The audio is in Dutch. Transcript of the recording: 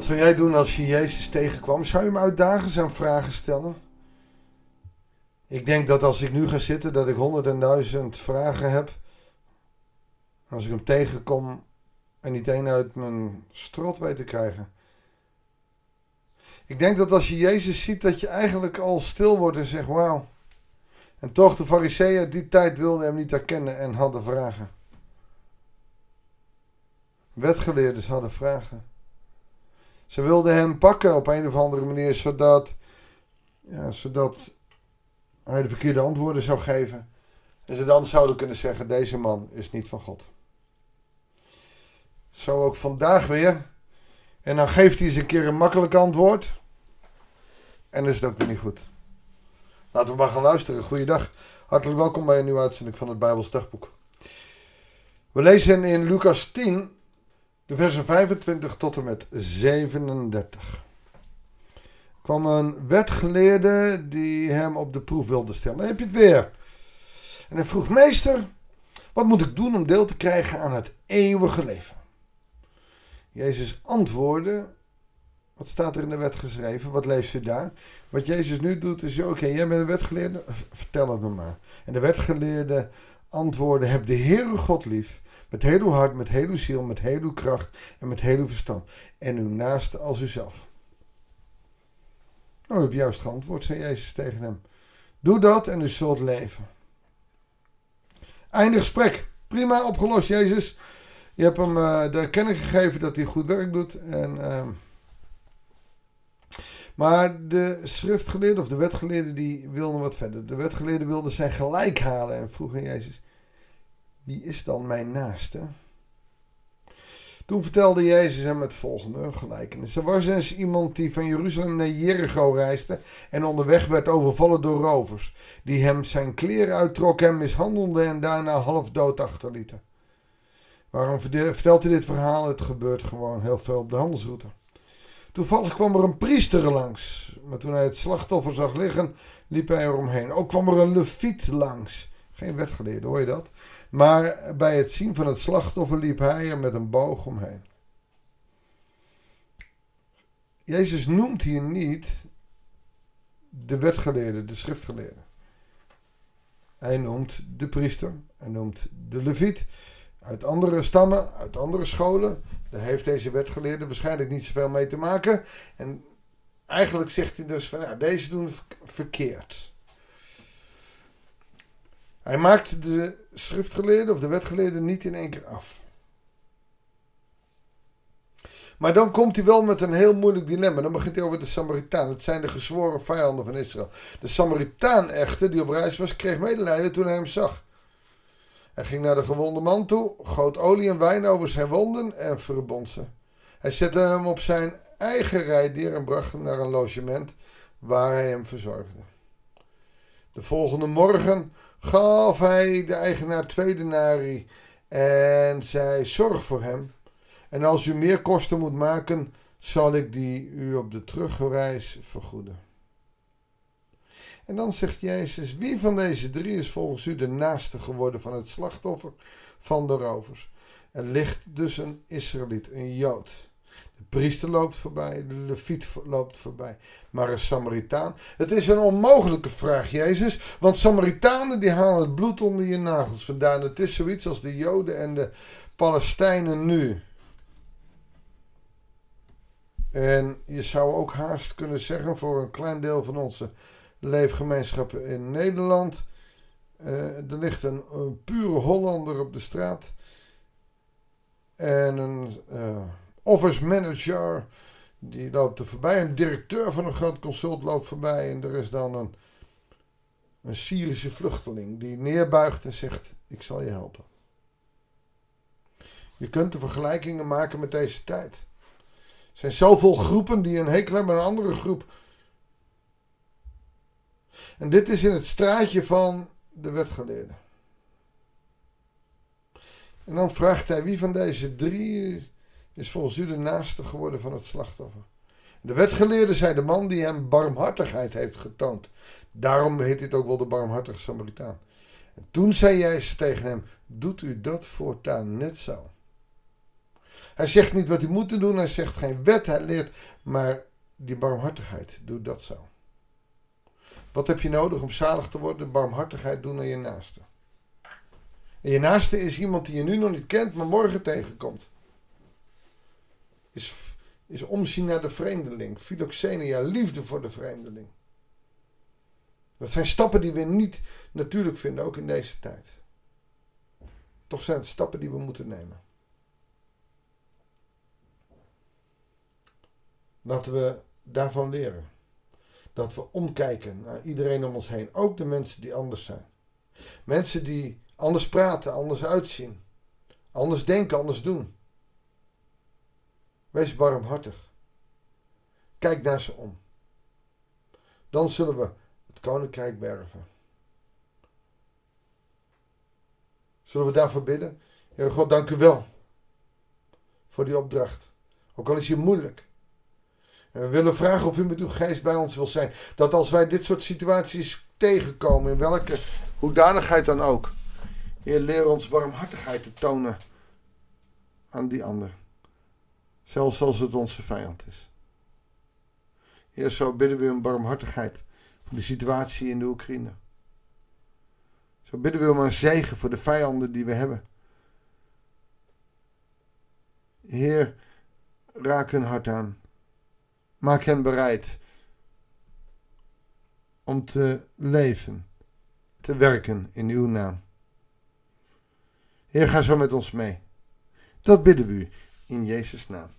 Wat zou jij doen als je Jezus tegenkwam? Zou je hem uitdagen, zijn vragen stellen? Ik denk dat als ik nu ga zitten, dat ik honderd en duizend vragen heb. Als ik hem tegenkom en niet één uit mijn strot weet te krijgen. Ik denk dat als je Jezus ziet, dat je eigenlijk al stil wordt en zegt: Wauw. En toch, de Fariseeën die tijd wilden hem niet herkennen en hadden vragen. Wetgeleerders hadden vragen. Ze wilden hem pakken op een of andere manier, zodat, ja, zodat hij de verkeerde antwoorden zou geven. En ze dan zouden kunnen zeggen: deze man is niet van God. Zo ook vandaag weer. En dan geeft hij eens een keer een makkelijk antwoord. En is het ook weer niet goed. Laten we maar gaan luisteren. Goeiedag. Hartelijk welkom bij een nieuwe uitzending van het Bijbels Dagboek. We lezen in Lucas 10, de versen 25 tot en met 37. Er kwam een wetgeleerde die hem op de proef wilde stellen. Dan heb je het weer. En hij vroeg, meester, wat moet ik doen om deel te krijgen aan het eeuwige leven? Jezus antwoordde, wat staat er in de wet geschreven? Wat leest u daar? Wat Jezus nu doet is, oké, jij bent een wetgeleerde, vertel het me maar. En de wetgeleerde antwoordde, heb de Heere God lief, met heel uw hart, met heel uw ziel, met heel uw kracht en met heel uw verstand. En uw naaste als uzelf. Nou, u hebt juist geantwoord, zei Jezus tegen hem. Doe dat en u zult leven. Einde gesprek. Prima, opgelost, Jezus. Je hebt hem uh, de erkenning gegeven dat hij goed werk doet. En, uh, maar de schriftgeleerde of de wetgeleerde die wilde wat verder. De wetgeleerde wilde zijn gelijk halen en vroeg aan Jezus: Wie is dan mijn naaste? Toen vertelde Jezus hem het volgende gelijkenis. Er was eens iemand die van Jeruzalem naar Jericho reisde en onderweg werd overvallen door rovers, die hem zijn kleren uittrokken en mishandelden en daarna half dood achterlieten. Waarom vertelt hij dit verhaal? Het gebeurt gewoon heel veel op de handelsroute. Toevallig kwam er een priester langs. Maar toen hij het slachtoffer zag liggen, liep hij eromheen. Ook kwam er een leviet langs. Geen wetgeleerde, hoor je dat? Maar bij het zien van het slachtoffer liep hij er met een boog omheen. Jezus noemt hier niet de wetgeleerde, de schriftgeleerde. Hij noemt de priester, hij noemt de leviet uit andere stammen, uit andere scholen. Daar heeft deze wetgeleerde waarschijnlijk niet zoveel mee te maken. En eigenlijk zegt hij dus van ja, deze doen verkeerd. Hij maakt de schriftgeleerde of de wetgeleerde niet in één keer af. Maar dan komt hij wel met een heel moeilijk dilemma. Dan begint hij over de Samaritaan. Het zijn de gezworen vijanden van Israël. De Samaritaan echter, die op reis was, kreeg medelijden toen hij hem zag. Hij ging naar de gewonde man toe, goot olie en wijn over zijn wonden en verbond ze. Hij zette hem op zijn eigen rijdier en bracht hem naar een logement waar hij hem verzorgde. De volgende morgen gaf hij de eigenaar twee denari en zei: Zorg voor hem. En als u meer kosten moet maken, zal ik die u op de terugreis vergoeden. En dan zegt Jezus: Wie van deze drie is volgens u de naaste geworden van het slachtoffer van de rovers? Er ligt dus een Israëliet, een Jood. De priester loopt voorbij, de leviet loopt voorbij. Maar een Samaritaan? Het is een onmogelijke vraag, Jezus. Want Samaritanen die halen het bloed onder je nagels vandaan. Het is zoiets als de Joden en de Palestijnen nu. En je zou ook haast kunnen zeggen voor een klein deel van onze leefgemeenschappen in Nederland. Uh, er ligt een, pure Hollander op de straat. En een uh, office manager die loopt er voorbij. Een directeur van een groot consult loopt voorbij. En er is dan een, een Syrische vluchteling die neerbuigt en zegt: Ik zal je helpen. Je kunt de vergelijkingen maken met deze tijd. Er zijn zoveel groepen die een hekel hebben aan een andere groep en dit is in het straatje van de wetgeleerde. En dan vraagt hij wie van deze drie is volgens u de naaste geworden van het slachtoffer. De wetgeleerde zei de man die hem barmhartigheid heeft getoond. Daarom heet dit ook wel de barmhartige Samaritaan. En toen zei Jezus tegen hem: Doet u dat voortaan net zo? Hij zegt niet wat hij moet doen, hij zegt geen wet, hij leert, maar die barmhartigheid, doe dat zo. Wat heb je nodig om zalig te worden? Barmhartigheid doen aan je naaste. En je naaste is iemand die je nu nog niet kent, maar morgen tegenkomt. Is, is omzien naar de vreemdeling. Philoxenia, liefde voor de vreemdeling. Dat zijn stappen die we niet natuurlijk vinden, ook in deze tijd. Toch zijn het stappen die we moeten nemen. Laten we daarvan leren. Dat we omkijken naar iedereen om ons heen, ook de mensen die anders zijn. Mensen die anders praten, anders uitzien, anders denken, anders doen. Wees barmhartig. Kijk naar ze om. Dan zullen we het koninkrijk bergen. Zullen we daarvoor bidden? Heer God, dank u wel voor die opdracht. Ook al is je moeilijk. En we willen vragen of u met uw geest bij ons wil zijn. Dat als wij dit soort situaties tegenkomen, in welke hoedanigheid dan ook. Heer, leer ons barmhartigheid te tonen aan die ander. Zelfs als het onze vijand is. Heer, zo bidden we om barmhartigheid voor de situatie in de Oekraïne. Zo bidden we om een zegen voor de vijanden die we hebben. Heer, raak hun hart aan. Maak hen bereid om te leven, te werken in uw naam. Heer, ga zo met ons mee. Dat bidden we u in Jezus' naam.